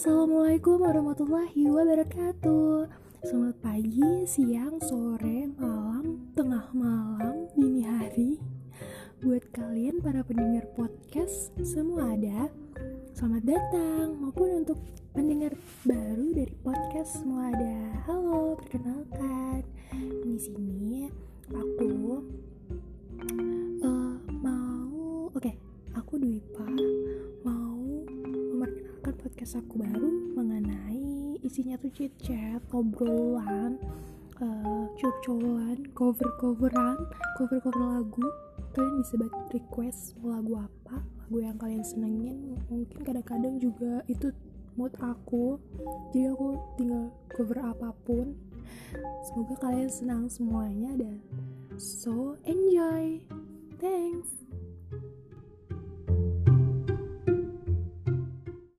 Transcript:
Assalamualaikum warahmatullahi wabarakatuh. Selamat pagi, siang, sore, malam, tengah malam, dini hari. Buat kalian para pendengar podcast semua ada. Selamat datang. Maupun untuk pendengar baru dari podcast semua ada. Halo, perkenalkan. Di sini aku uh, mau Oke, okay, aku Dwipa podcast aku baru mengenai isinya tuh chit chat, obrolan, uh, curcolan, cover coveran, cover cover lagu. Kalian bisa banget request mau lagu apa, lagu yang kalian senengin. Mungkin kadang-kadang juga itu mood aku, jadi aku tinggal cover apa pun. Semoga kalian senang semuanya dan so enjoy.